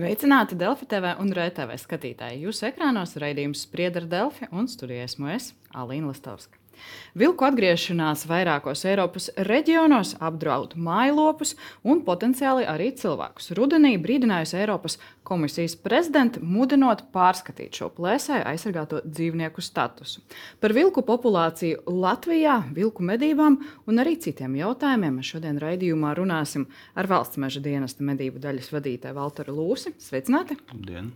Sveicināti Delfi TV un RTV skatītāji. Jūsu ekrānos raidījums Spriedra Delfi un studijā esmu es, Alīna Lastovska. Vilku atgriešanās vairākos Eiropas reģionos apdraud mājlopus un potenciāli arī cilvēkus. Rudenī brīdinājusi Eiropas komisijas prezidenta, mudinot pārskatīt šo plēsēju aizsargāto dzīvnieku statusu. Par vilku populāciju Latvijā, vilku medībām un arī citiem jautājumiem mēs šodien raidījumā runāsim ar valsts meža dienesta medību daļas vadītāju Valteru Lūsi. Sveicināti! Labdien!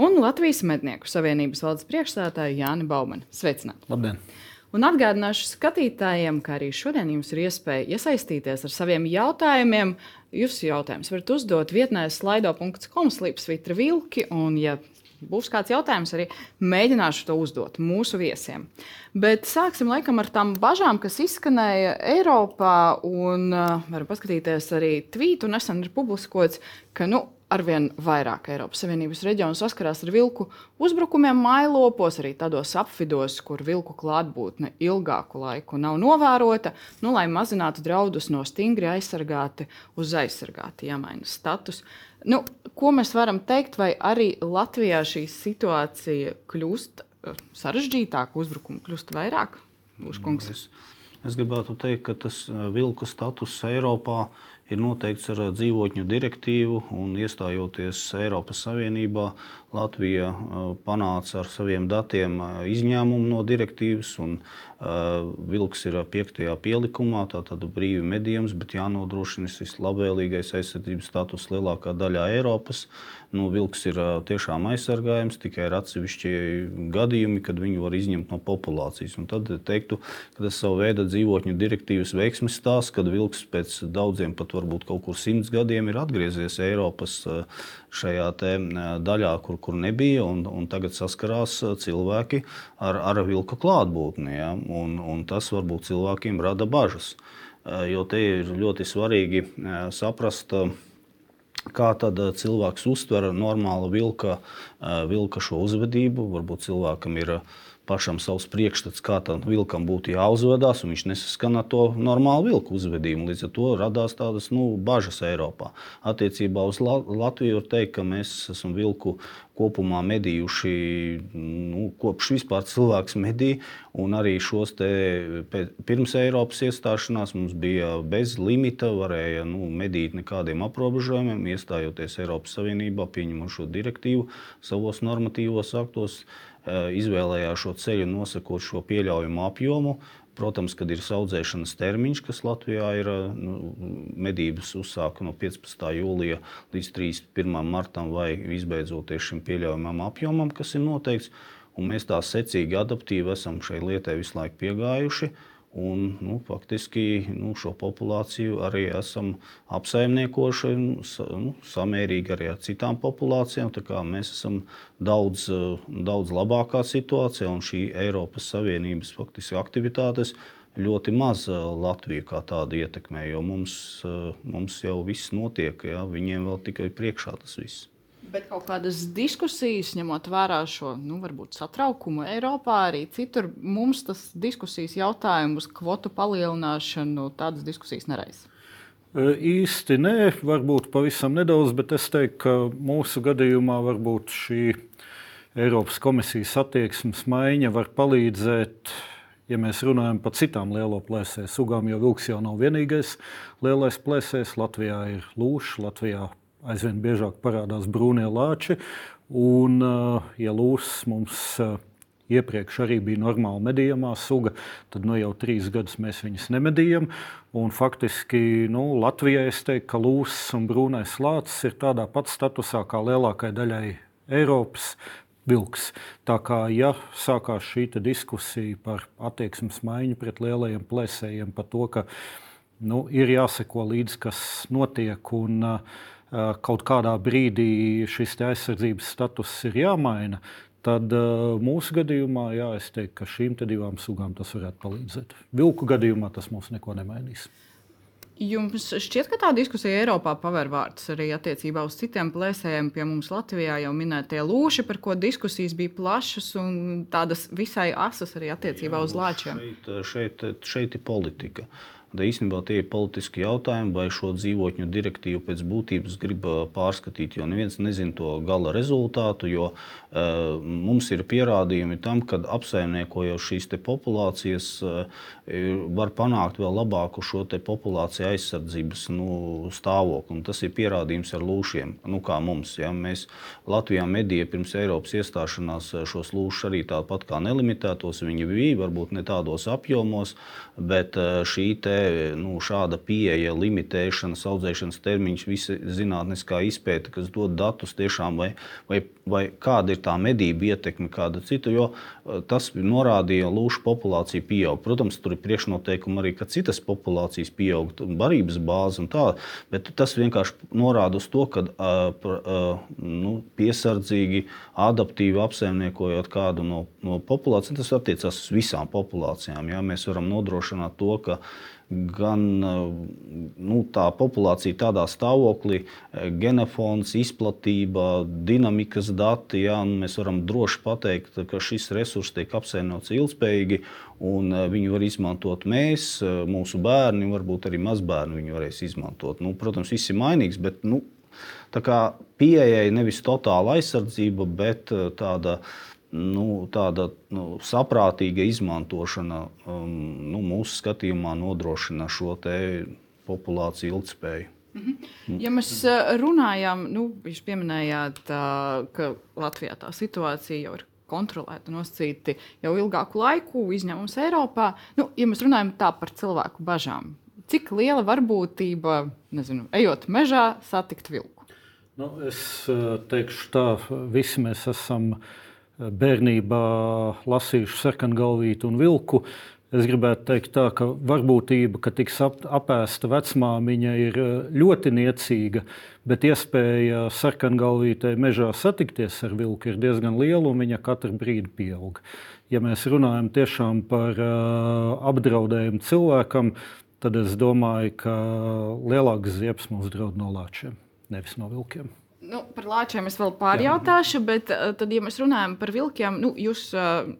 Un Latvijas Mednieku Savienības valdes priekšstādātāju Jāni Baumanu. Sveicināti! Labdien! Un atgādināšu skatītājiem, ka arī šodien jums ir iespēja iesaistīties ar saviem jautājumiem. Jūs jautājumus varat uzdot vietnē slaido.com slīpsvitra vilki, un, ja būs kāds jautājums, arī mēģināšu to uzdot mūsu viesiem. Bet sāksim laikam ar tām bažām, kas izskanēja Eiropā, un uh, varam paskatīties arī tvītu, nesen ir publiskots, ka, nu, arvien vairāk Eiropas Savienības reģionu saskarās ar vilku uzbrukumiem mājlopos, arī tādos apvidos, kur vilku klātbūtne ilgāku laiku nav novērota, nu, lai mazinātu draudus no stingri aizsargāti uz aizsargāti, jāmaina status. Nu, ko mēs varam teikt, vai arī Latvijā šī situācija kļūst eh, sarežģītāka, uzbrukumu kļūst vairāk? Es, es gribētu teikt, ka tas eh, vilku status Eiropā ir noteikts ar dzīvotņu direktīvu, un iestājoties Eiropas Savienībā, Latvija panāca ar saviem datiem izņēmumu no direktīvas, un vilks ir piektajā pielikumā, tātad brīvi medījums, bet jānodrošina šis labvēlīgais aizsardzības status lielākā daļā Eiropas. Nu, vilks ir tiešām aizsargājams, tikai ir atsevišķi gadījumi, kad viņu var izņemt no populācijas. Un tad teiktu, ka tas savu veidu dzīvotņu direktīvas veiksmes stāsts, kad vilks pēc daudziem pat varbūt kaut kur simts gadiem ir atgriezies Eiropas šajā daļā, kur, kur nebija, un, un tagad saskarās cilvēki ar, ar vilka klātbūtni. Ja? Un, un tas varbūt cilvēkiem rada bažas. Jo te ir ļoti svarīgi saprast, kā tad cilvēks uztver normālu vilka, vilka šo uzvedību. Varbūt cilvēkam ir ielikās pašam savs priekšstats, kā tam vilkam būtu jāuzvedās, un viņš nesaskan ar to normālu vilku uzvedību. Līdz ar to radās tādas nu, bažas Eiropā. Attiecībā uz Latviju var teikt, ka mēs esam vilku kopumā medījuši nu, kopš vispār cilvēks medīja. Arī šos te pirms Eiropas iestāšanās mums bija bez limita, varēja nu, medīt nekādiem aprobežojumiem, iestājoties Eiropas Savienībā, pieņemot šo direktīvu savos normatīvos aktos. Eh, izvēlējās šo ceļu, nosakot šo pieļaujamo apjomu. Protams, kad ir audzēšanas termiņš, kas Latvijā ir nu, medības uzsāka no 15. jūlija līdz 31. martam, vai izbeidzoties šim pieļaujamam apjomam, kas ir noteikts. Un mēs tā secīgi, adaptīvi esam šai lietai visu laiku piegājuši. Uh, Un, nu, faktiski nu, šo populāciju arī esam apsaimniekojuši nu, samērīgi arī ar citām populācijām. Mēs esam daudz, daudz labākā situācijā, un šī Eiropas Savienības faktiski, aktivitātes ļoti maz Latviju kā tādu ietekmē, jo mums, mums jau viss notiek, ja? viņiem vēl tikai priekšā tas viss. Bet kaut kādas diskusijas, ņemot vērā šo nu, varbūt, satraukumu Eiropā, arī citur, mums tas diskusijas jautājums, kvotu palielināšanu, tādas diskusijas neraisa. Īsti nē, varbūt pavisam nedaudz, bet es teiktu, ka mūsu gadījumā varbūt šī Eiropas komisijas attieksmes maiņa var palīdzēt. Ja mēs runājam par citām lielo plēsēju sugām, jo vilks jau nav vienīgais lielais plēsējs. Latvijā ir lūšs, Latvijā aizvien biežāk parādās brūnie lāči. Un, eh, ja lūsis mums eh, iepriekš arī bija normāla medījumā suga, tad nu, jau trīs gadus mēs viņus nemedījam. Un faktiski nu, Latvijai es teiktu, ka lūsis un brūnais lācis ir tādā pat statusā kā lielākajai daļai Eiropas. Vilks. Tā kā ja sākās šī diskusija par attieksmes maiņu pret lielajiem plēsējiem, par to, ka nu, ir jāseko līdzi, kas notiek. Un, uh, kaut kādā brīdī šis aizsardzības status ir jāmaina, tad uh, mūsu gadījumā, jā, es teiktu, ka šīm divām sugām tas varētu palīdzēt. Vilku gadījumā tas mums neko nemainīs. Jums šķiet, ka tā diskusija Eiropā paver vārdus arī attiecībā uz citiem plēsējiem. Pie mums Latvijā jau minētie lūši, par ko diskusijas bija plašas un tādas visai asas arī attiecībā Jā, uz lāčiem. Šeit, šeit, šeit ir politika. Tad īstenībā tie ir politiski jautājumi, vai šo dzīvotņu direktīvu pēc būtības grib pārskatīt, jo neviens nezina to gala rezultātu, jo uh, mums ir pierādījumi tam, ka apsaimniekojot šīs populācijas, uh, var panākt vēl labāku šo populāciju aizsardzības nu, stāvokli. Un tas ir pierādījums ar lūšiem, nu, kā mums. Ja? Mēs Latvijā medija pirms Eiropas iestāšanās šos lūšus arī tāpat kā nelimitētos, viņi bija varbūt ne tādos apjomos, bet šī te nu, šāda pieeja, limitēšana, audzēšanas termiņš, visa zinātniskā izpēta, kas dod datus tiešām, vai, vai, vai kāda ir tā medību ietekme, kāda cita, jo eh, tas norādīja, lūšu populācija pieaug. Protams, tur ir priekšnoteikumi arī, ka citas populācijas pieaug, barības bāze un tā, bet tas vienkārši norāda uz to, ka uh, uh, nu, piesardzīgi, adaptīvi apsaimniekojot kādu no, no populācijām, tas attiecās uz visām populācijām. Ja? Mēs varam nodrošināt to, ka gan nu, tā populācija tādā stāvoklī, genofons, izplatība, dinamikas dati. Jā, mēs varam droši pateikt, ka šis resurs tiek apsaimnots ilgspējīgi, un viņu var izmantot mēs, mūsu bērni, varbūt arī mazbērni viņu varēs izmantot. Nu, protams, viss ir mainīgs, bet nu, tā kā pieejai nevis totāla aizsardzība, bet tāda nu, tāda nu, saprātīga izmantošana um, nu, mūsu skatījumā nodrošina šo populāciju ilgspēju. Mhm. Ja mēs uh, runājam, nu, jūs pieminējāt, uh, ka Latvijā tā situācija jau ir kontrolēta, nosacīta jau ilgāku laiku, izņemums Eiropā. Nu, ja mēs runājam par cilvēku bažām, cik liela varbūtība, nezinu, ejot mežā, satikt vilku? Nu, es uh, teikšu, tā visi mēs esam uh, bērnībā lasījuši sarkangalvītu un vilku. Es gribētu teikt, tā, ka varbūtība, ka tiks apēsta vecmāmiņa, ir eh, ļoti niecīga, bet iespēja sarkangalvītei mežā satikties ar vilku ir diezgan liela un viņa katru brīdi pieaug. Ja mēs runājam tiešām par uh, apdraudējumu cilvēkam, tad es domāju, ka lielāks ziepes mums draud no lāčiem, nevis no vilkiem. Nu, par lāčiem es vēl pārjautāšu, bet uh, tad, ja mēs runājam par vilkiem, nu, jūs uh,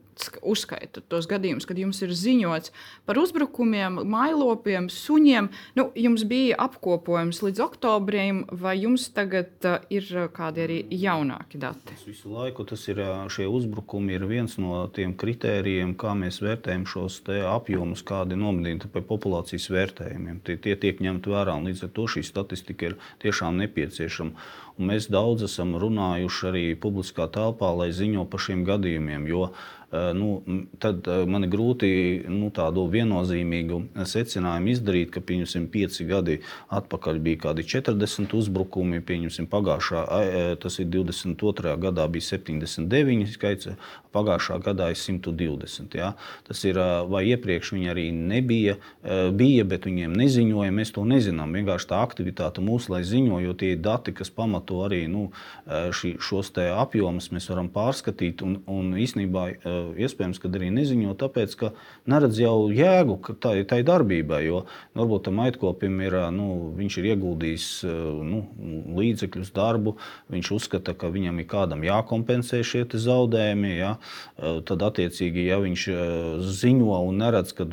uzskaitat tos gadījumus, kad jums ir ziņots par uzbrukumiem, mailopiem, suņiem. Nu, jums bija apkopojums līdz oktobrim, vai jums tagad uh, ir kādi arī jaunāki dati? Tas visu laiku tas ir, šie uzbrukumi ir viens no tiem kritērijiem, kā mēs vērtējam šos apjomus, kādi nomedīti pie populācijas vērtējumiem. Tie, tie tiek ņemti vērā, un līdz ar to šī statistika ir tiešām nepieciešama. Mēs daudz esam runājuši arī publiskā telpā, lai ziņo par šiem gadījumiem. Jo nu, tad eh, man ir grūti nu, tādu viennozīmīgu secinājumu izdarīt, ka pieņemsim pieci gadi atpakaļ bija kādi 40 uzbrukumi, pieņemsim pagājušā, eh, tas ir 22. gadā bija 79 skaits, pagājušā gadā ir 120. Ja? Tas ir, vai iepriekš viņi arī nebija, bija, bet viņiem neziņoja, mēs to nezinām. Vienkārši tā aktivitāte mūsu, lai ziņo, jo tie ir dati, kas pamato arī nu, šī, šos apjomus, mēs varam pārskatīt un, un īstenībā iespējams, ka arī neziņo, tāpēc, ka neredz jau jēgu tai, tai darbībai. Jo varbūt tam aitkopim ir, nu, viņš ir ieguldījis nu, līdzekļus, darbu, viņš uzskata, ka viņam ir kādam jākompensē šie zaudējumi. Ja? Tad, attiecīgi, ja viņš ziņo un neredz, ka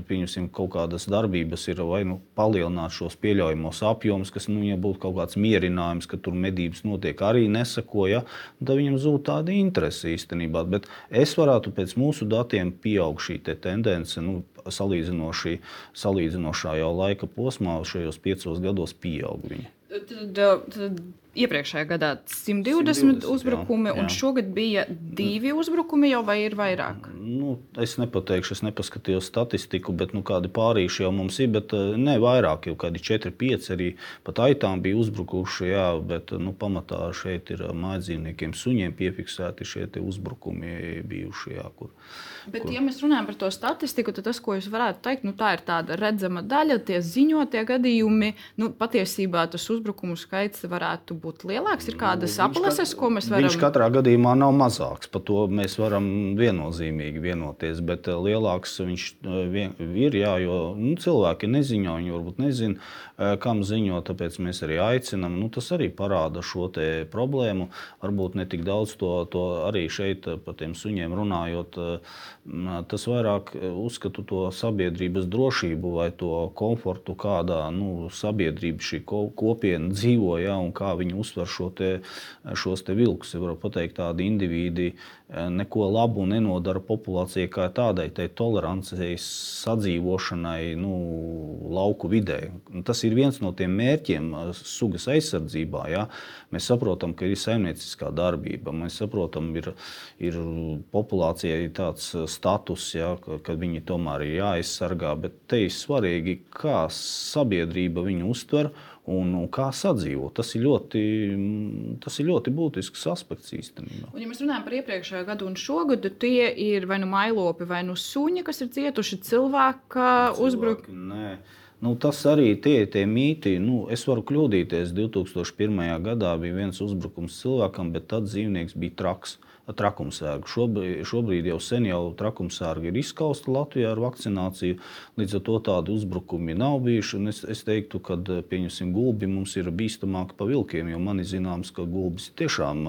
kaut kādas darbības ir vai nu palielināt šos pieļaujamos apjomus, kas nu, ja būtu kaut kāds mierinājums, ka tur medības notiek, arī nesakoja, tad viņam zūd tāda interese īstenībā. Bet es varētu pēc mūsu datiem pieaug šī te tendence, nu, salīdzinoši, salīdzinošā jau laika posmā, šajos piecos gados pieaug viņa. Tad, tad iepriekšējā gadā 120, 120 uzbrukumi, jā, jā. un šogad bija divi uzbrukumi, jau vai ir vairāk? Nu, es nepateikšu, es nepaskatījos statistiku, bet nu, kādi pārīši jau mums ir. Bet, eh, ne vairāk, jau kādi 4, 5 arī pat aitām bija uzbrukuši. Jā, bet nu, pamatā šeit ir mājdzīvniekiem, suņiem piefiksēti šie uzbrukumi bijuši. Jā, kur, bet, kur... ja mēs runājam par to statistiku, tad tas, ko jūs varētu teikt, nu, tā ir tāda redzama daļa, tie ziņotie gadījumi. Nu, patiesībā tas uzbrukumu skaits varētu būt lielāks? Ir kādas nu, aplases, ko mēs varam? Viņš katrā gadījumā nav mazāks. Par to mēs varam viennozīmīgi vienoties. Bet lielāks viņš ir, jā, jo nu, cilvēki neziņo, viņi varbūt nezina, kam ziņo. Tāpēc mēs arī aicinām. Nu, tas arī parāda šo problēmu. Varbūt ne tik daudz to, to arī šeit par tiem suņiem runājot. Tas vairāk uzskatu to sabiedrības drošību vai to komfortu, kādā nu, sabiedrība šī kopiena dzīvo ja, un kā viņi uztver šo te, šos te vilkus. Ja var pateikt, tādi indivīdi Eh, neko labu nenodara populācijai kā tādai, tai tolerancei, sadzīvošanai nu, lauku vidē. Tas ir viens no tiem mērķiem eh, sugas aizsardzībā. Ja? Mēs saprotam, ka ir saimnieciskā darbība, mēs saprotam, ir, ir populācijai tāds eh, status, ja, ka, ka viņi tomēr ir jāaizsargā, bet te ir svarīgi, kā sabiedrība viņu uztver un, un kā sadzīvot. Tas ir ļoti, tas ir ļoti būtisks aspekts īstenībā. Un, ja mēs runājam par iepriekšējo gadu un šo gadu, tie ir vai nu mailopi, vai nu suņi, kas ir cietuši cilvēka uzbrukumā. Nu, tas arī tie tie mīti. Nu, es varu kļūdīties. 2001. gadā bija viens uzbrukums cilvēkam, bet tad dzīvnieks bija traks trakumsērgu. Šobrīd, šobrīd jau sen jau trakumsērga ir izskausta Latvijā ar vakcināciju. Līdz ar to tādu uzbrukumi nav bijuši. Es, es teiktu, ka pieņemsim gulbi mums ir bīstamāki pa vilkiem, jo man ir zināms, ka gulbis tiešām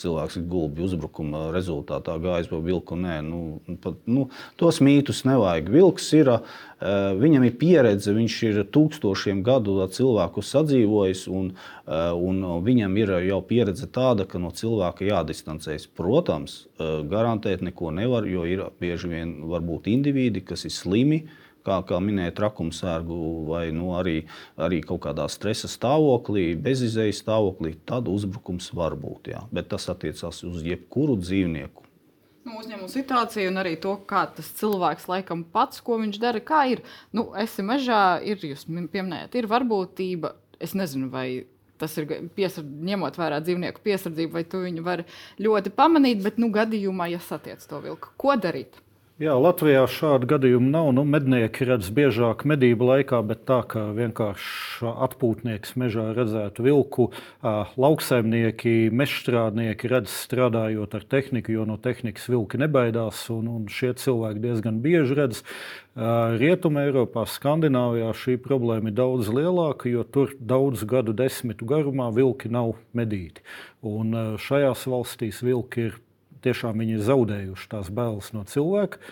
cilvēks ir gulbi uzbrukuma rezultātā gājis pa vilku. Nē, nu, pat, nu, tos mītus nevajag. Vilks ir Eh, viņam ir pieredze, viņš ir tūkstošiem gadu cilvēku sadzīvojis, un, eh, un viņam ir jau pieredze tāda, ka no cilvēka jādistancējas. Protams, eh, garantēt neko nevar, jo ir bieži vien varbūt indivīdi, kas ir slimi. Kā, kā minēja, trakumsērgu vai nu, arī, arī kaut kādā stresa stāvoklī, bezizējas stāvoklī, tad uzbrukums var būt. Jā. Bet tas attiecās uz jebkuru dzīvnieku nu, uzņēmuma situāciju un arī to, kā tas cilvēks laikam pats, ko viņš dara. Kā ir, nu, esi mežā, ir, jūs pieminējat, ir varbūtība. Es nezinu, vai tas ir piesardz, ņemot vērā dzīvnieku piesardzību, vai tu viņu vari ļoti pamanīt, bet, nu, gadījumā, ja satiec to vilku, ko darīt? Jā, Latvijā šādu gadījumu nav. Nu, mednieki redz biežāk medību laikā, bet tā kā vienkārši atpūtnieks mežā redzētu vilku, lauksaimnieki, mežstrādnieki redz strādājot ar tehniku, jo no tehnikas vilki nebaidās. Un, un šie cilvēki diezgan bieži redz. Rietumē, Eiropā, Skandināvijā šī problēma ir daudz lielāka, jo tur daudzu gadu desmitu garumā vilki nav medīti. Un šajās valstīs vilki ir tiešām viņi ir zaudējuši tās bailes no cilvēka.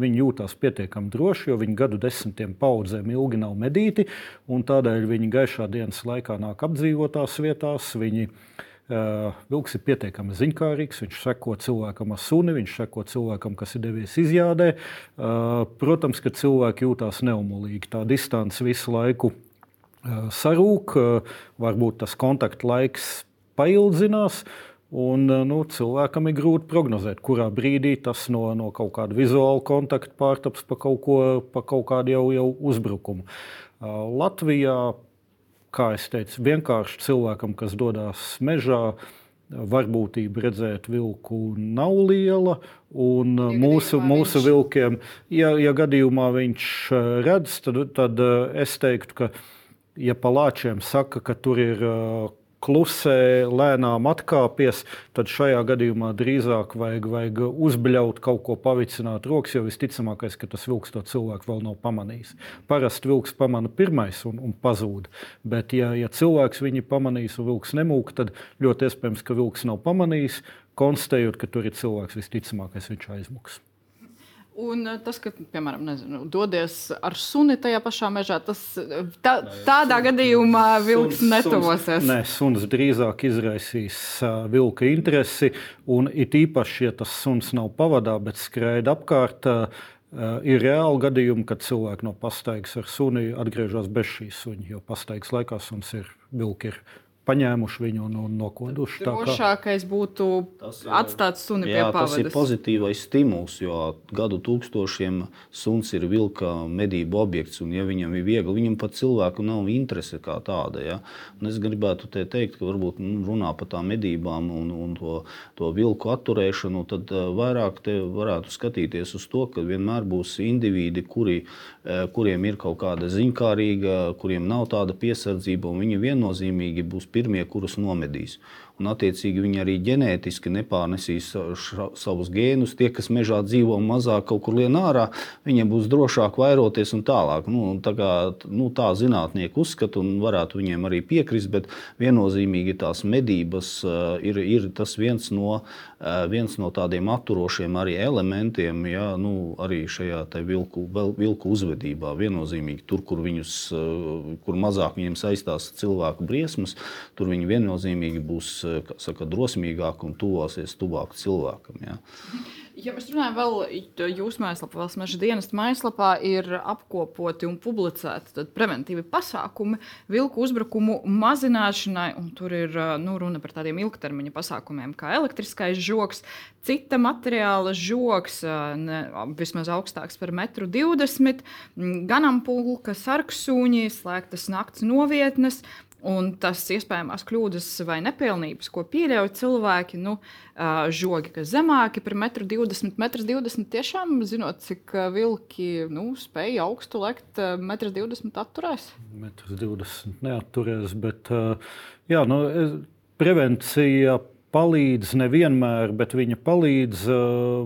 Viņi jūtas pietiekami droši, jo viņi gadu desmitiem paudzēm ilgi nav medīti. Tādēļ viņi gaišā dienas laikā nāk apdzīvotās vietās. Viņi, uh, vilks ir pietiekami ziņkārīgs, viņš seko cilvēkam ar suni, viņš seko cilvēkam, kas ir devies izjādē. Uh, protams, ka cilvēki jūtas neumolīgi. Tā distance visu laiku uh, sarūk, uh, varbūt tas kontakta laiks paildzinās. Uh, Un, eh, nu, cilvēkam ir grūti prognozēt, kurā brīdī tas no, no kaut kāda vizuāla kontakta pārtaps par kaut, ko, pa kaut kādu jau, jau uzbrukumu. Eh, Latvijā, kā jau teicu, vienkārši cilvēkam, kas dodas mežā, varbūtība redzēt vilku nav liela. Un ja mūsu, mūsu viņš... vilkiem, ja, ja gadījumā viņš eh, redz, tad, tad es teiktu, ka, ja palāčiem saka, ka tur ir klusē, lēnām atkāpjas, tad šajā gadījumā drīzāk vajag, vajag uzbļaut, kaut ko pavicināt rokas, jo visticamākais, ka tas vilks to cilvēku vēl nav pamanījis. Parasti vilks pamana pirmais un, un pazūd. Bet, ja, ja cilvēks viņu pamanīs un vilks nemūk, tad ļoti iespējams, ka vilks nav pamanījis. Konstatējot, ka tur ir cilvēks, visticamākais viņš aizmuks. Un eh, tas, ka, piemēram, nezinu, dodies ar suni tajā pašā mežā, tas tā, tādā suns, gadījumā vilks suns, netuvosies. Nē, suns drīzāk izraisīs uh, vilka interesi. Un it īpaši, ja tas suns nav pavadā, bet skraida apkārt, uh, ir reāli gadījumi, kad cilvēki no pastaigas ar suni atgriežas bez šīs suņa, jo pastaigas laikā suns ir vilki ir paņēmuši viņu un, un nokoduši. Drošākais būtu tas, atstāt suni jā, pie pavadas. Tas ir pozitīvais stimuls, jo gadu tūkstošiem suns ir vilka medību objekts, un ja viņam ir viegli, viņam pat cilvēku nav interese kā tāda. Ja? Un es gribētu te teikt, ka varbūt nu, runā par tām medībām un, un to, to vilku atturēšanu, tad uh, vairāk te varētu skatīties uz to, ka vienmēr būs indivīdi, kuri, uh, kuriem ir kaut kāda ziņkārīga, kuriem nav tāda piesardzība, un viņi viennozīmīgi būs pirmie, kurus nomedīs. Un, attiecīgi, viņi arī ģenētiski nepārnesīs savus gēnus. Tie, kas mežā dzīvo mazāk, kaut kur lien ārā, viņiem būs drošāk vairoties un tālāk. Nu, tā, kā, nu, tā zinātnieki uzskata, un varētu viņiem arī piekrist, bet viennozīmīgi tās medības ir, ir tas viens no, uh, viens no tādiem atturošiem elementiem, ja, nu, arī šajā vilku, vilku uzvedībā. Viennozīmīgi tur, kur, viņus, uh, kur mazāk viņiem saistās cilvēku briesmas, tur viņi viennozīmīgi būs saka, drosmīgāk un tuvosies tuvāk cilvēkam. Ja. Ja mēs runājam vēl jūsu mājaslapā, vēl smaržas dienas mājaslapā, ir apkopoti un publicēti preventīvi pasākumi vilku uzbrukumu mazināšanai. Tur ir nu, runa par tādiem ilgtermiņa pasākumiem, kā elektriskais žoks, cita materiāla žoks, ne, vismaz augstāks par 1,20 m, ganampulka, sarksuņi, slēgtas nakts novietnes, Un tas iespējamās kļūdas vai nepilnības, ko pieļauj cilvēki, nu, žogi, kas zemāki par 1,20 m, 1,20 m. Tiešām zinot, cik vilki nu, spēja augstu lekt, 1,20 m atturēs. 1,20 m neatturēs, bet jā, nu, prevencija palīdz nevienmēr, bet viņa palīdz.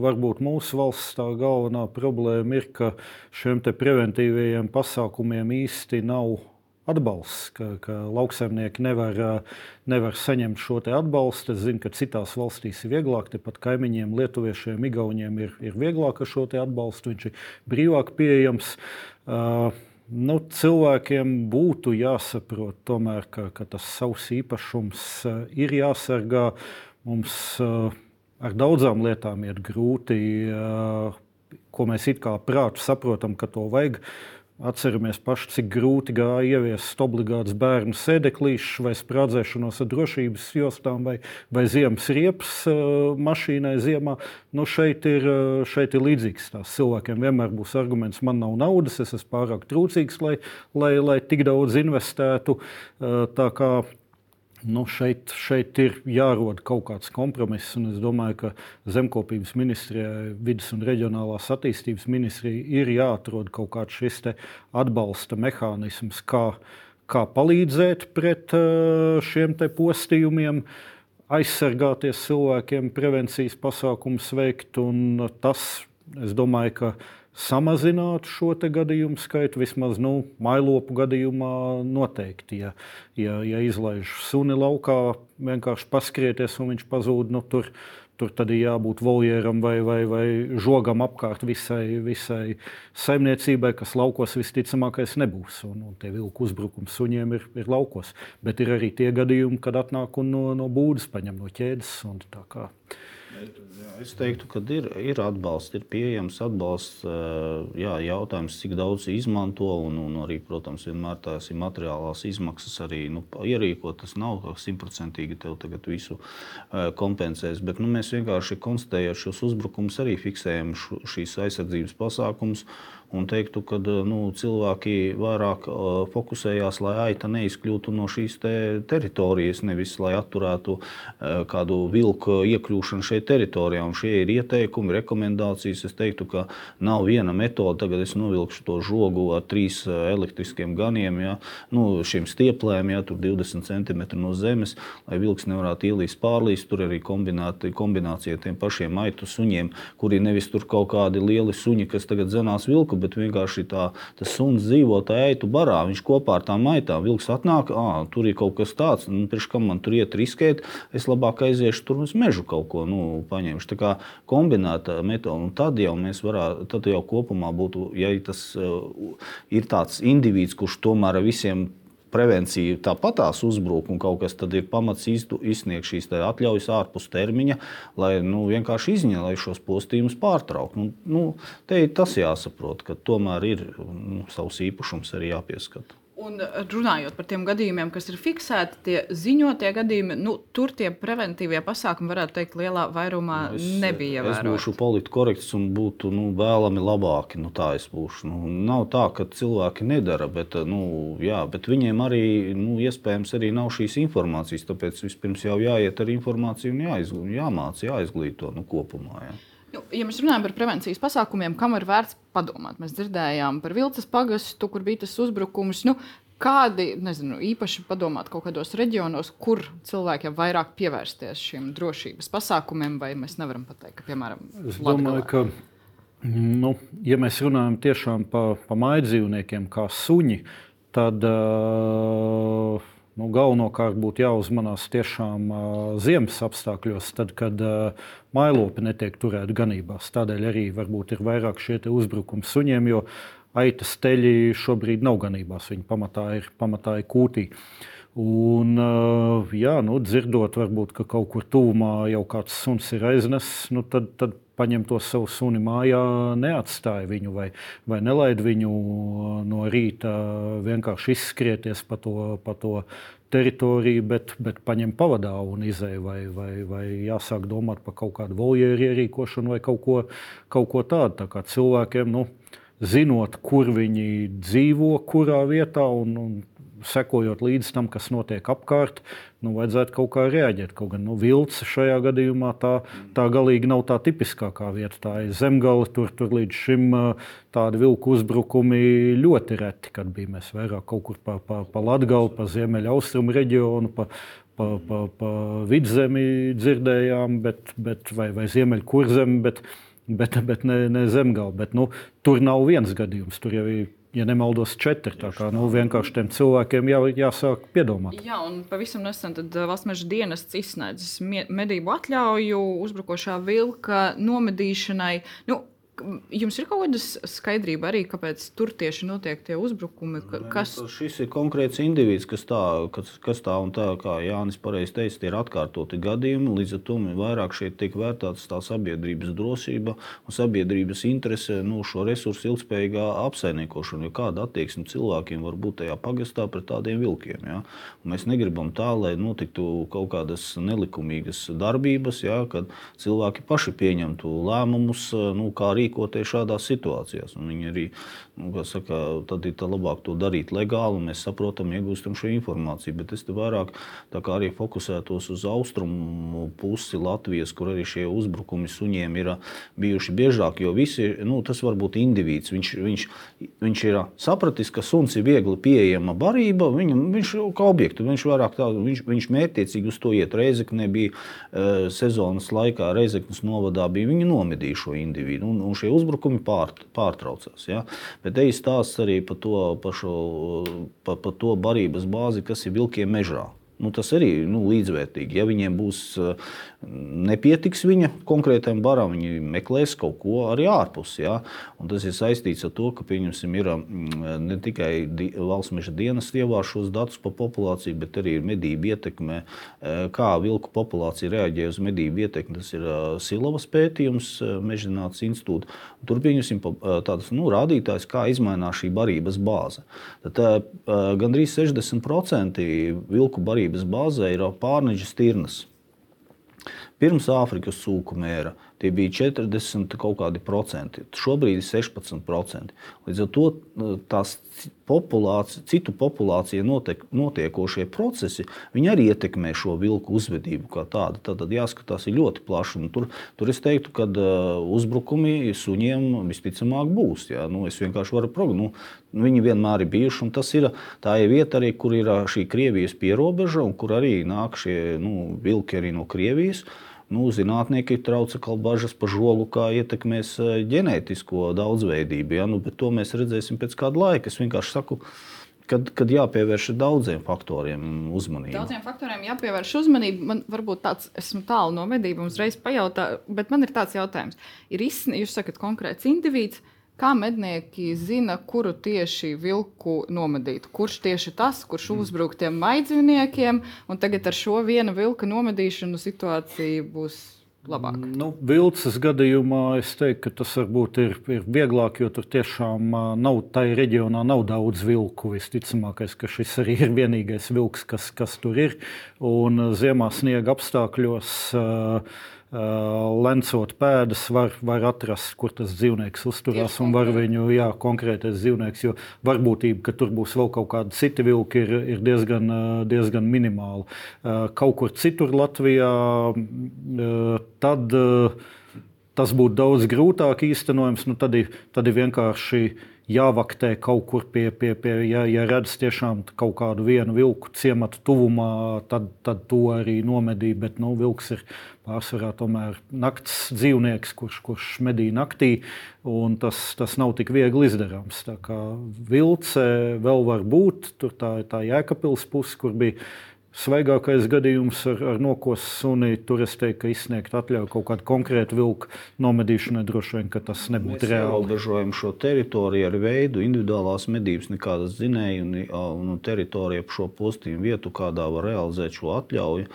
Varbūt mūsu valsts tā galvenā problēma ir, ka šiem preventīvajiem pasākumiem īsti nav atbalsts, ka, ka lauksaimnieki nevar, nevar saņemt šo atbalstu. Es zinu, ka citās valstīs ir vieglāk, tepat kaimiņiem, lietuviešiem, igauniem ir, ir vieglāk ar šo atbalstu, viņš ir brīvāk pieejams. Uh, nu, cilvēkiem būtu jāsaprot, tomēr, ka, ka tas savs īpašums ir jāsargā. Mums ar daudzām lietām ir grūti, ko mēs it kā prātu saprotam, ka to vajag. Atceramies paši, cik grūti gāja ieviest obligātus bērnu sēdeklīšus vai sprādzēšanos ar drošības jostām vai, vai ziemas riepas uh, mašīnai ziemā. Nu, šeit, ir, uh, šeit ir līdzīgs. Tās cilvēkiem vienmēr būs arguments, man nav naudas, es esmu pārāk trūcīgs, lai, lai, lai tik daudz investētu. Uh, tā kā Nu, šeit, šeit ir jārod kaut kāds kompromiss, un es domāju, ka zemkopības ministrijai, vidas un reģionālās attīstības ministrijai ir jāatrod kaut kāds šis atbalsta mehānisms, kā, kā palīdzēt pret uh, šiem postījumiem, aizsargāties cilvēkiem, prevencijas pasākumus veikt. Tas, es domāju, ka samazinātu šo gadījumu skaitu. Vismaz nu, mailopu gadījumā noteikti. Ja, ja, ja izlaiž suni laukā, vienkārši paskrieties un viņš pazūd. Nu, tur, Tur tad ir jābūt voljeram vai, vai, vai žogam apkārt visai, visai saimniecībai, kas laukos visticamākais nebūs. Un, un tie vilku uzbrukumi suņiem ir, ir laukos. Bet ir arī tie gadījumi, kad atnāk un no, no būdas paņem no ķēdes. Es teiktu, ka ir, ir atbalsts, ir pieejams atbalsts. Jā, jautājums, cik daudz izmanto, un, un arī, protams, vienmēr tās ir materiālās izmaksas arī nu, ierīkot. Tas nav simtprocentīgi tev tagad visu kompensēs, bet nu, mēs vienkārši konstatējot šos uzbrukumus, arī fiksējam šīs aizsardzības pasākumus un teiktu, ka nu, cilvēki vairāk uh, fokusējās, lai aita neizkļūtu no šīs te teritorijas, nevis lai atturētu uh, kādu vilku iekļūšanu šajā teritorijā. Un šie ir ieteikumi, rekomendācijas. Es teiktu, ka nav viena metode. Tagad es novilkšu to žogu ar trīs elektriskiem ganiem, ja, nu, šiem stieplēm, ja tur 20 cm no zemes, lai vilks nevarētu ielīst pārlīst. Tur arī kombinācija ar tiem pašiem aitu suņiem, kuri nevis tur kaut kādi lieli suņi, kas tagad zenās vilku bet vienkārši tā, tas suns dzīvo tajā eitu barā. Viņš kopā ar tām maitām vilks atnāk, ah, tur ir kaut kas tāds, nu, pirms kam man tur iet riskēt, es labāk aiziešu tur uz mežu kaut ko nu, paņemšu. Tā kā kombinēta metode, un tad jau mēs varētu, tad jau kopumā būtu, ja tas uh, ir tāds indivīds, kurš tomēr ar visiem prevencija tāpatās uzbruk, un kaut kas tad ir pamats izsniegt šīs atļaujas ārpus termiņa, lai nu, vienkārši izņemtu, šos postījumus pārtrauktu. Nu, nu, te ir tas jāsaprot, ka tomēr ir nu, savs īpašums arī jāpieskata. Un runājot par tiem gadījumiem, kas ir fiksēti, tie ziņotie gadījumi, nu, tur tie preventīvie pasākumi, varētu teikt, lielā vairumā nu, es, nebija. Es vērot. būšu politiski korekts un būtu nu, vēlami labāki. Nu, tā es būšu. Nu, nav tā, ka cilvēki nedara, bet, nu, jā, bet viņiem arī nu, iespējams arī nav šīs informācijas. Tāpēc vispirms jau jāiet ar informāciju un jāizglīto, jāmācās, jāizglīto nu, kopumā. Jā. Nu, ja mēs runājam par prevencijas pasākumiem, kam ir vērts padomāt, mēs dzirdējām par vilces pagastu, kur bija tas uzbrukums. Nu, kādi, nezinu, īpaši padomāt kaut kādos reģionos, kur cilvēkiem vairāk pievērsties šiem drošības pasākumiem, vai mēs nevaram pateikt, ka, piemēram, es domāju, ka, nu, ja mēs runājam tiešām par pa maidzīvniekiem, kā suņi, tad uh, nu, galvenokārt būtu jāuzmanās tiešām uh, ziemas apstākļos, tad, kad uh, mailopi netiek turēti ganībās. Tādēļ arī varbūt ir vairāk šie uzbrukumi suņiem, jo uh, aitas teļi šobrīd nav ganībās. Viņi pamatā ir, pamatā ir kūtī. Un, jā, nu, dzirdot, varbūt, ka kaut kur tuvumā jau kāds suns ir aiznesis, nu, tad, tad paņem to savu suni mājā, neatstāja viņu vai, vai nelaid viņu no rīta vienkārši izskrieties pa to, pa to teritoriju, bet, bet paņem pavadā un izēja, vai, vai, vai jāsāk domāt par kaut kādu voljēru ierīkošanu vai kaut ko, kaut ko tādu. Tā kā cilvēkiem, nu, zinot, kur viņi dzīvo, kurā vietā un, un sekojot līdzi tam, kas notiek apkārt, nu, vajadzētu kaut kā reaģēt. Kaut gan nu, vilce šajā gadījumā tā, tā galīgi nav tā tipiskākā vieta. Tā ir zemgale, tur, tur līdz šim tādi vilku uzbrukumi ļoti reti, kad bija mēs vairāk kaut kur pa, pa, pa Latgali, pa ziemeļa austrumu reģionu, pa, pa, pa, pa vidzemi dzirdējām, bet, bet, vai, vai ziemeļkurzemi. Bet, bet, bet ne, ne zemgala. Bet, nu, tur nav viens gadījums. Tur jau ir ja nemaldos, četri. Tā kā nu, vienkārši tiem cilvēkiem jā, jāsāk piedomāt. Jā, un pavisam nesen valsts meža dienests izsniedzis medību atļauju uzbrukošā vilka nomedīšanai. Nu, Jums ir kaut kāda skaidrība arī, kāpēc tur tieši notiek tie uzbrukumi? Kas... Ne, šis ir konkrēts indivīds, kas tā, kas, kas tā un tā, kā Jānis pareizi teica, ir atkārtoti gadījumi. Līdz ar to vairāk šeit tiek vērtēts tā sabiedrības drošība un sabiedrības interese nu, šo resursu ilgspējīgā apsaimniekošana. Kāda attieksme cilvēkiem var būt tajā pagastā pret tādiem vilkiem? Ja? Mēs negribam tā, lai notiktu kaut kādas nelikumīgas darbības, ja? kad cilvēki paši pieņemtu lēmumus, nu, kā arī rīkoties šādās situācijās. Un viņi arī, nu, saka, tad ir labāk to darīt legāli, un mēs saprotam, iegūstam šo informāciju. Bet es te vairāk arī fokusētos uz austrumu pusi Latvijas, kur arī šie uzbrukumi suņiem ir bijuši biežāk. Jo visi, nu, tas var būt indivīds. Viņš, viņš, viņš ir sapratis, ka suns ir viegli pieejama barība. Viņam, viņš kā objektu, viņš vairāk tā, viņš, viņš mērķiecīgi uz to iet. Reizekne bija uh, sezonas laikā, Reizeknas novadā bija viņi nomedīja šo individu. Un, un šie uzbrukumi pār, pārtraucās. Ja? Bet te ir stāsts arī par to, par šo, par, par to barības bāzi, kas ir vilkiem mežā. Nu, tas arī ir nu, līdzvērtīgi. Ja viņiem būs uh, nepietiks viņa konkrētam baram, viņi meklēs kaut ko arī ārpus. Ja? Tas ir saistīts ar to, ka ir mm, ne tikai valsts meža dienas ievāž šos datus par populāciju, bet arī medību ietekme, uh, kā vilku populācija reaģē uz medību ietekmi. Tas ir uh, Silavas pētījums, Mežģināts institūts. Tur pieņemsim tādas nu, rādītājas, kā mainās šī barības bāze. Tad gandrīz 60% vilku barības bāzē ir pārneģis tirnas. Pirms Āfrikas cūku mēra tie bija 40 kaut kādi procenti, šobrīd ir 16%. Līdz ar to nu, tās populācija, citu populācija notiek, notiekošie procesi, arī ietekmē šo vilku uzvedību kā tādu. Tad, jāskatās ļoti plaši. Tur, tur es teiktu, ka uzbrukumi suņiem visticamāk būs. Jā. Nu, es vienkārši varu prognozēt. Nu, viņi vienmēr ir bijuši, un tas ir tā ir vieta, arī, kur ir šī Krievijas pierobeža, un kur arī nāk šie nu, vilki arī no Krievijas. Uh, nu, zinātnieki trauca bažas par žolu, kā ietekmēs eh, ģenētisko daudzveidību. Ja? Nu, to mēs redzēsim pēc kāda laika. Es vienkārši saku, kad, kad jāpievērš daudziem faktoriem uzmanība. Daudziem faktoriem jāpievērš uzmanība. Man varbūt tāds, esmu tālu no medībām, uzreiz pajautā, bet man ir tāds jautājums. Ir izsniegts, jūs sakat, konkrēts indivīds. Kā mednieki zina, kuru tieši vilku nomedīt? Kurš tieši tas, kurš mm. uzbruk tiem maidzīvniekiem, un tagad ar šo vienu vilka nomedīšanu situācija būs labāk? Nu, vilces gadījumā es teiktu, ka tas varbūt ir, ir vieglāk, jo tur tiešām nav tajā reģionā nav daudz vilku. Visticamākais, ka šis arī ir vienīgais vilks, kas, kas tur ir. Un ziemā sniega apstākļos. Uh, lencot pēdas, var, var atrast, kur tas dzīvnieks uzturās un var viņu, jā, konkrētais dzīvnieks, jo varbūtība, ka tur būs vēl kaut kādi citi vilki, ir, ir diezgan, diezgan minimāla. Kaut kur citur Latvijā tad tas būtu daudz grūtāk īstenojams. Nu, tad, ir, tad ir vienkārši jāvaktē kaut kur pie, pie, pie ja, ja redz tiešām kaut kādu vienu vilku ciematu tuvumā, tad, tad to arī nomedī. Bet nu, vilks ir pārsvarā tomēr nakts dzīvnieks, kurš, kurš medī naktī, un tas, tas nav tik viegli izdarāms. Tā kā vilce vēl var būt, tur tā ir tā jēkapils puse, kur bija Svaigākais gadījums ar, ar nokosu suni, tur es teiktu, ka izsniegt atļauju kaut kādu konkrētu vilku nomedīšanai, droši vien tas nebūtu reāli. Mēs ierobežojam šo teritoriju ar veidu, individuālās medības, nekādas zinēju un, un, un teritoriju ap šo postījumu vietu, kādā var realizēt šo atļauju.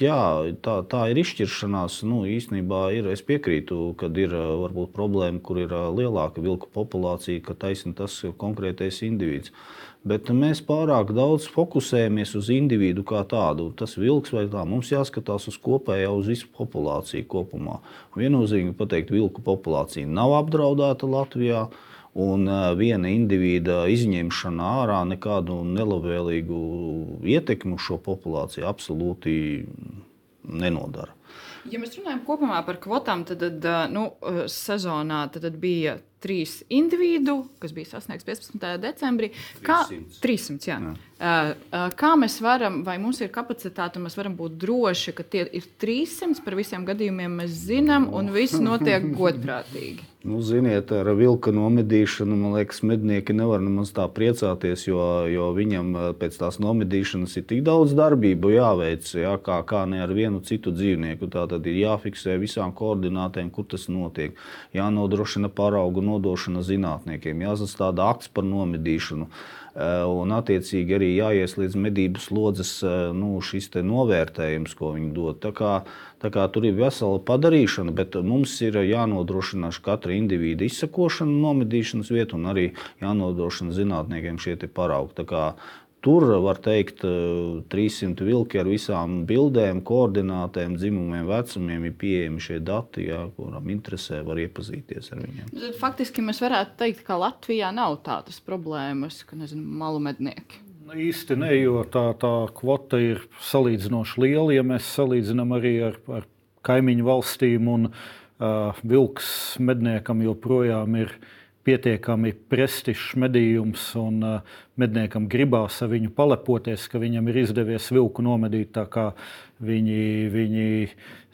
Jā, tā, tā ir izšķiršanās. Nu, īstenībā ir, es piekrītu, ka ir varbūt problēma, kur ir lielāka vilku populācija, ka taisnība tas konkrētais indivīds bet mēs pārāk daudz fokusējamies uz individu kā tādu. Tas vilks vai tā, mums jāskatās uz kopējo, uz visu populāciju kopumā. Viennozīmīgi pateikt, vilku populācija nav apdraudēta Latvijā. Un viena indivīda izņemšana ārā nekādu nelabvēlīgu ietekmi uz šo populāciju absolūti nenodara. Ja mēs runājam kopumā par kvotām, tad, tad nu, sezonā tad bija trīs individu, kas bija sasniegts 15. decembrī. 300. Kā, 300 jā. Jā. Kā mēs varam, vai mums ir kapacitāte, un mēs varam būt droši, ka tie ir 300 par visiem gadījumiem, mēs zinām, un viss notiek godprātīgi? Nu, ziniet, ar vilka nomedīšanu, man liekas, mednieki nevar nemaz tā priecāties, jo, jo viņam pēc tās nomedīšanas ir tik daudz darbību jāveic, jā, kā, kā ne ar vienu citu dzīvnieku. Tā tad ir jāfiksē visām koordinātēm, kur tas notiek, jānodrošina paraugu nodošana zinātniekiem, jāsastāda akts par nomedīšanu. Eh, un, attiecīgi, arī jāieslīdz medību slodzes eh, nu, šis novērtējums, ko viņi dod. Tā kā, tā kā tur ir vesela padarīšana, bet mums ir jānodrošina katra indivīda izsakošana, nomedīšanas vieta un arī jānodrošina zinātniekiem šie paraugi. Tur var teikt, 300 eh, vilki ar visām bildēm, koordinātēm, dzimumiem, vecumiem ir pieejami šie dati, jā, kuram interesē, var iepazīties ar viņiem. Tad faktiski mēs varētu teikt, ka Latvijā nav tādas problēmas, ka nezinu, malu mednieki. Nu, īsti ne, jo tā, tā kvota ir salīdzinoši liela, ja mēs salīdzinām arī ar, ar kaimiņu valstīm. Un, uh, vilks medniekam joprojām ir ielikās pietiekami prestižs medījums, un uh, medniekam gribās ar viņu palepoties, ka viņam ir izdevies vilku nomedīt. Viņi, viņi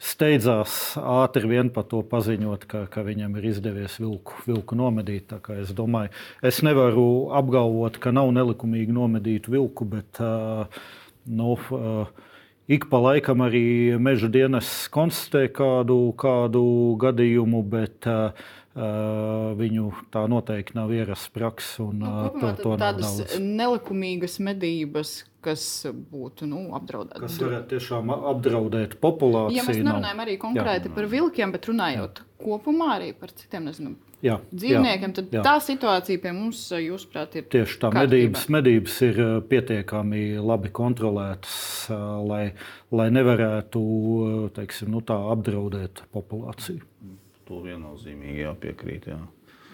steidzās ātri vien par to paziņot, ka, ka viņam ir izdevies vilku, vilku nomedīt. Es domāju, es nevaru apgalvot, ka nav nelikumīgi nomedīt vilku, bet uh, nu, uh, Ik pa laikam arī meža dienas konstatē kādu, kādu gadījumu, bet uh, viņu tā noteikti nav ierasts praksa. Un, nu, kopumā, to, to tādas daudz. nelikumīgas medības, kas būtu nu, apdraudētas. Kas varētu tiešām apdraudēt populāciju. Ja mēs nerunājam arī konkrēti jā. par vilkiem, bet runājot jā. kopumā arī par citiem nezinu, jā, dzīvniekiem, tad jā. tā situācija pie mums, jūsuprāt, ir tieši tā. Medības, medības ir pietiekami labi kontrolētas, lai, lai nevarētu teiksim, nu, apdraudēt populāciju. Mm to viennozīmīgi jāpiekrīt. Jā.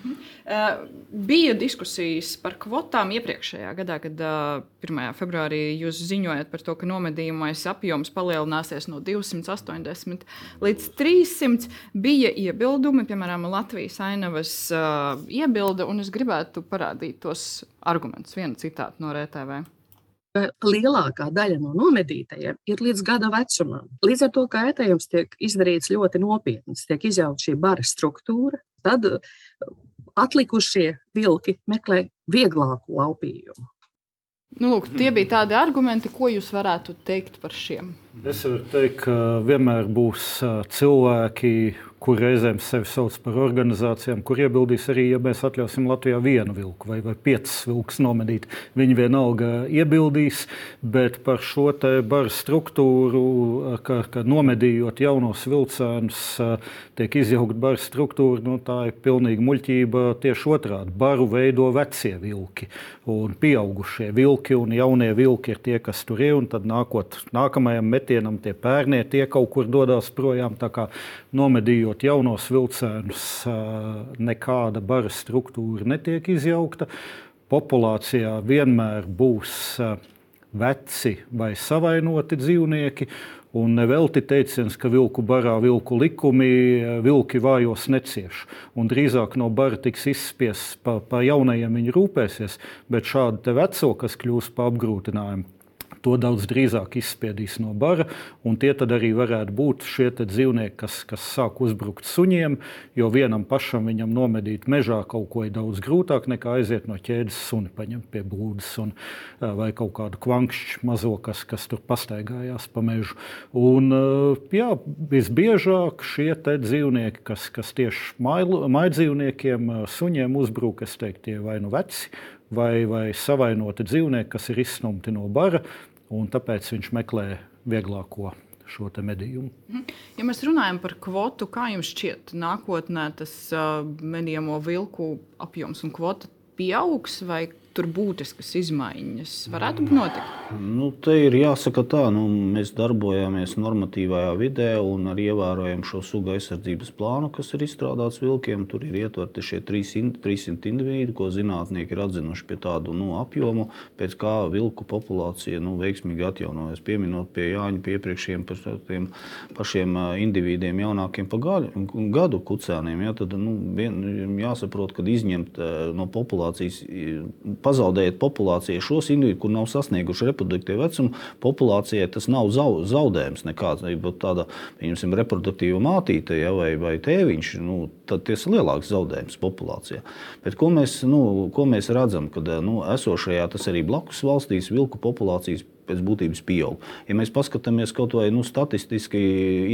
Uh, bija diskusijas par kvotām iepriekšējā gadā, kad uh, 1. februārī jūs ziņojat par to, ka nomedījumais apjoms palielināsies no 280 līdz 300. Bija iebildumi, piemēram, Latvijas ainavas uh, iebilda, un es gribētu parādīt tos argumentus, vienu citātu no RTV lielākā daļa no nomedītajiem ir līdz gada vecumam. Līdz ar to kaitējums tiek izdarīts ļoti nopietns, tiek izjauta šī bara struktūra, tad uh, atlikušie vilki meklē vieglāku laupījumu. Nu, lūk, tie bija tādi argumenti, ko jūs varētu teikt par šiem. Es varu teikt, ka vienmēr būs uh, cilvēki, kur reizēm sevi sauc par organizācijām, kur iebildīs arī, ja mēs atļausim Latvijā vienu vilku vai, vai piecas vilkus nomedīt. Viņi vienalga iebildīs, bet par šo baru struktūru, ka, ka nomedījot jaunos vilcēnus, tiek izjaukta baru struktūra, nu, tā ir pilnīga muļķība. Tieši otrādi - baru veido vecie vilki un pieaugušie vilki, un jaunie vilki ir tie, kas tur ir, un tad nākot nākamajam metienam tie pērnie tie kaut kur dodas projām. Tā kā nomedījot veidojot jaunos vilcēnus, nekāda bara struktūra netiek izjaukta. Populācijā vienmēr būs veci vai savainoti dzīvnieki. Un nevelti teiciens, ka vilku barā vilku likumi, vilki vājos necieš. Un drīzāk no bara tiks izspiests pa, pa jaunajiem viņi rūpēsies, bet šādi veco, kas kļūs par apgrūtinājumu, to daudz drīzāk izspiedīs no bara. Tie arī varētu būt šie dzīvnieki, kas, kas sāk uzbrukt suņiem, jo vienam pašam viņam nomedīt mežā kaut ko ir daudz grūtāk nekā aiziet no ķēdes suni, paņemt pie blūdes un, vai kaut kādu kvankšķu mazo, kas, kas tur pastaigājās pa mežu. Un, jā, visbiežāk šie dzīvnieki, kas, kas tieši maidzīvniekiem, suņiem uzbruk, es teiktu, tie vai nu veci, vai, vai savainoti dzīvnieki, kas ir izsnumti no bara un tāpēc viņš meklē vieglāko šo medījumu. Mhm. Ja mēs runājam par kvotu, kā jums šķiet, nākotnē tas uh, medījamo vilku apjoms un kvota pieaugs vai tur būtiskas izmaiņas varētu notikt? Nu, te ir jāsaka tā, nu, mēs darbojamies normatīvajā vidē un arī ievērojam šo sugu aizsardzības plānu, kas ir izstrādāts vilkiem. Tur ir ietverti šie 300 indivīdi, ko zinātnieki ir atzinuši pie tādu nu, apjomu, pēc kā vilku populācija nu, veiksmīgi atjaunojas. Pieminot pie Jāņa pie iepriekšējiem par pašiem indivīdiem jaunākiem par gadu kucēniem, ja, tad nu, vien, jāsaprot, ka izņemt no populācijas pazaudējat populācijai šos individus, kur nav sasnieguši reproduktīvu vecumu, populācijai tas nav zaudējums nekāds. Būtu tāda, pieņemsim, reproduktīva mātīte ja, vai, vai tēviņš, nu, tad tas ir lielāks zaudējums populācijā. Bet ko mēs, nu, ko mēs redzam, kad nu, esošajā, tas arī blakus valstīs, vilku populācijas pēc būtības pieaug. Ja mēs paskatāmies kaut vai nu, statistiski,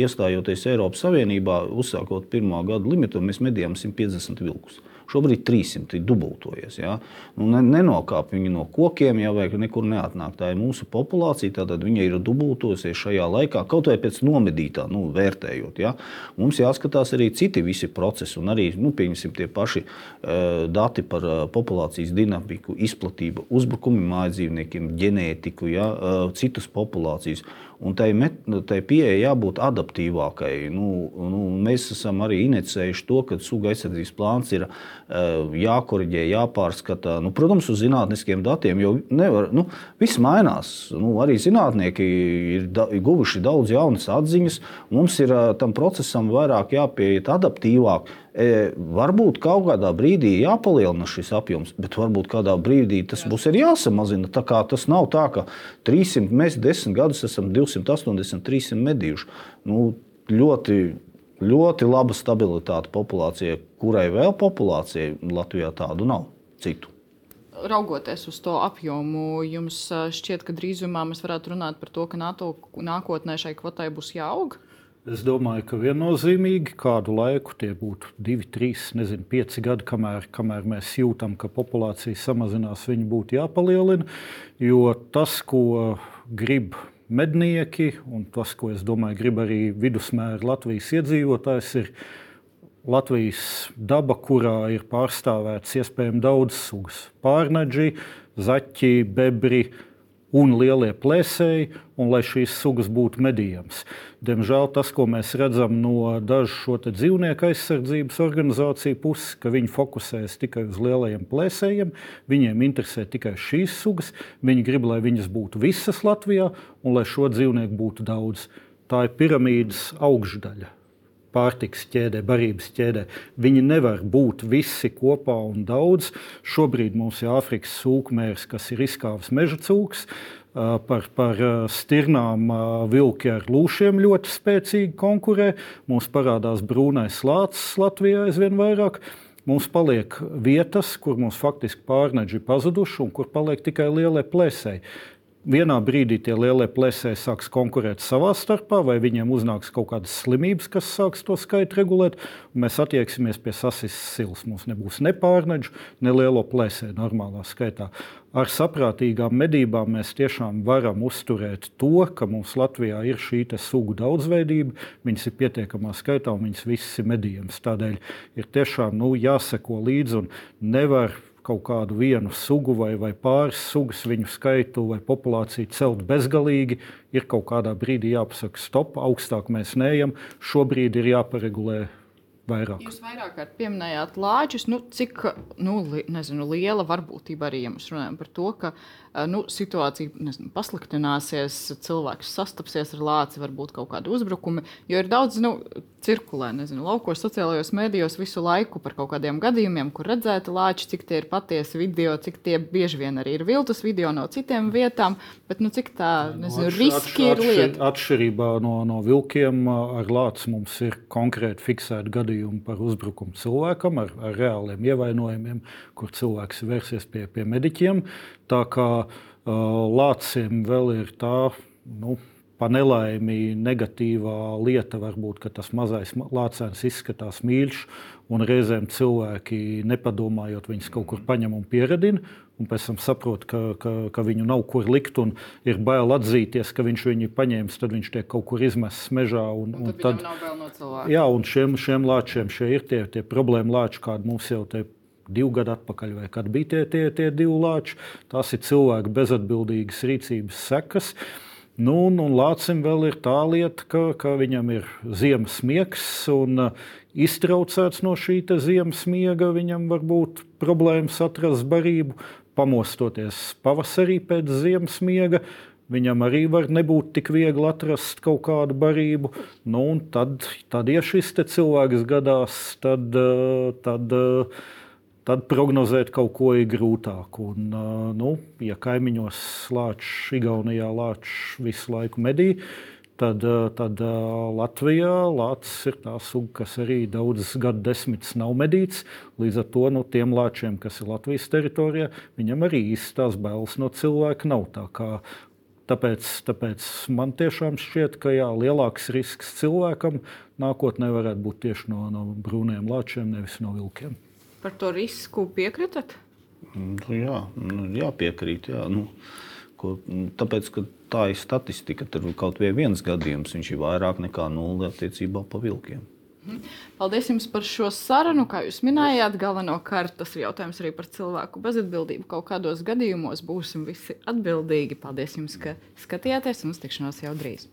iestājoties Eiropas Savienībā, uzsākot pirmā gada limitu, mēs medījām 150 vilkus. Šobrīd 300 ir dubultojies. Ja? Nu, ne, nenokāp viņi no kokiem, ja, vai nekur neatnāk. Tā ir mūsu populācija, tad viņa ir dubultojusies šajā laikā, kaut vai pēc nomedītā, nu, vērtējot. Ja? Mums jāskatās arī citi visi procesi, un arī nu, tie paši uh, dati par uh, populācijas dinamiku, izplatību, uzbrukumi mājdzīvniekiem, ģenētiku, ja? Uh, citas populācijas. Un tai, met, tai pieeja jābūt adaptīvākai. Nu, nu, mēs esam arī inicējuši to, ka suga aizsardzības plāns ir uh, jākoriģē, jāpārskata. Nu, protams, uz zinātniskiem datiem, jo nevar, nu, viss mainās. Nu, arī zinātnieki ir da, guvuši daudz jaunas atziņas. Mums ir uh, tam procesam vairāk jāpieiet adaptīvāk E, varbūt kaut kādā brīdī jāpalielina šis apjoms, bet varbūt kādā brīdī tas būs arī jāsamazina. Tā kā tas nav tā, ka 300, mēs desmit gadus esam 280, 300 medījuši. Nu, ļoti, ļoti laba stabilitāte populācijai, kurai vēl populācijai Latvijā tādu nav citu raugoties uz to apjomu, jums šķiet, ka drīzumā mēs varētu runāt par to, ka NATO nākotnē šai kvotai būs jāaug? Es domāju, ka viennozīmīgi kādu laiku, tie būtu divi, trīs, nezinu, pieci gadi, kamēr, kamēr mēs jūtam, ka populācija samazinās, viņi būtu jāpalielina. Jo tas, ko grib mednieki, un tas, ko es domāju, grib arī vidusmēra Latvijas iedzīvotājs, ir Latvijas daba, kurā ir pārstāvēts iespējami daudz sugas - pārneģi, zaķi, bebri un lielie plēsēji, un lai šīs sugas būtu medījams. Diemžēl tas, ko mēs redzam no dažu šo dzīvnieku aizsardzības organizāciju puses, ka viņi fokusējas tikai uz lielajiem plēsējiem, viņiem interesē tikai šīs sugas, viņi grib, lai viņas būtu visas Latvijā un lai šo dzīvnieku būtu daudz. Tā ir piramīdas augšdaļa pārtiks ķēdē, barības ķēdē. Viņi nevar būt visi kopā un daudz. Šobrīd mums ir Āfrikas sūkmērs, kas ir izkāvis meža cūks. Par, par stirnām vilki ar lūšiem ļoti spēcīgi konkurē. Mums parādās brūnais lācis Latvijā aizvien vairāk. Mums paliek vietas, kur mums faktiski pārneģi pazuduši un kur paliek tikai lielie plēsēji vienā brīdī tie lielie plēsēji sāks konkurēt savā starpā, vai viņiem uznāks kaut kādas slimības, kas sāks to skaitu regulēt, mēs attieksimies pie sasistas silas. Mums nebūs ne pārneģu, ne lielo plēsēju normālā skaitā. Ar saprātīgām medībām mēs tiešām varam uzturēt to, ka mums Latvijā ir šī sugu daudzveidība, viņas ir pietiekamā skaitā un viņas visas ir medījamas. Tādēļ ir tiešām nu, jāseko līdzi un nevar kaut kādu vienu sugu vai, vai pāris sugas, viņu skaitu vai populāciju celt bezgalīgi, ir kaut kādā brīdī jāpasaka, stop, augstāk mēs neejam. Šobrīd ir jāparegulē vairāk. Jūs vairāk kārt pieminējāt lāčus. Nu, cik nu, li, nezinu, liela varbūtība arī, ja mēs runājam par to, ka nu, situācija nezinu, pasliktināsies, cilvēks sastapsies ar lāci, varbūt kaut kādi uzbrukumi. Jo ir daudz nu, cirkulē, nezinu, laukos, sociālajos mēdījos visu laiku par kaut kādiem gadījumiem, kur redzēti lāči, cik tie ir patiesi video, cik tie bieži vien arī ir viltus video no citiem vietām. Bet nu, cik tā nezinu, Atš- riski atš- ir lieta? Atšķirībā no, no vilkiem, ar lāci mums ir konkrēti fiksēti gadījumi par uzbrukumu cilvēkam ar, ar reāliem ievainojumiem, kur cilvēks vērsies pie, pie mediķiem. Tā kā lācim vēl ir tā. Nu, Pa nelaimi negatīvā lieta var būt, ka tas mazais ma- lācēns izskatās mīļš, un reizēm cilvēki nepadomājot, viņus kaut kur paņem un pieredina, un pēc tam saprot, ka, ka, ka viņu nav kur likt, un ir bail atzīties, ka viņš viņu paņēmis, tad viņš tiek kaut kur izmests mežā. Un, Un un tad, tad, no jā, un šiem, šiem lāčiem šie ir tie, tie problēma lāči, kādi mums jau te divi gadi atpakaļ, vai kad bija tie, tie, tie divi lāči. Tās ir cilvēku bezatbildīgas rīcības sekas. Nu, un, un Lācim vēl ir tā lieta, ka, ka viņam ir ziemas miegs, un uh, iztraucēts no šī ziemas miega viņam var būt problēmas atrast barību. Pamostoties pavasarī pēc ziemas miega, viņam arī var nebūt tik viegli atrast kaut kādu barību. Nu, tad, tad, ja šis cilvēks gadās, tad, uh, tad, uh, tad prognozēt kaut ko ir grūtāk. Un, nu, ja kaimiņos lāčs, Igaunijā lāčs visu laiku medī, tad, tad Latvijā lācis ir tā suga, kas arī daudzas gadu desmitus nav medīts. Līdz ar to nu, tiem lāčiem, kas ir Latvijas teritorijā, viņam arī īstās bailes no cilvēka nav. Tā kā Tāpēc, tāpēc man tiešām šķiet, ka jā, lielāks risks cilvēkam nākotnē varētu būt tieši no, no brūniem lāčiem, nevis no vilkiem. Par to risku piekritat? Nu, jā, nu, jāpiekrīt. Jā. Nu, ko, tāpēc, ka tā ir statistika, tur kaut viens gadījums ir vairāk nekā nulle attiecībā pa vilkiem. Paldies jums par šo sarunu. Kā jūs minējāt, galvenokārt tas ir jautājums arī par cilvēku bezatbildību. Kaut kādos gadījumos būsim visi atbildīgi. Paldies jums, ka skatījāties un uz tikšanos jau drīz.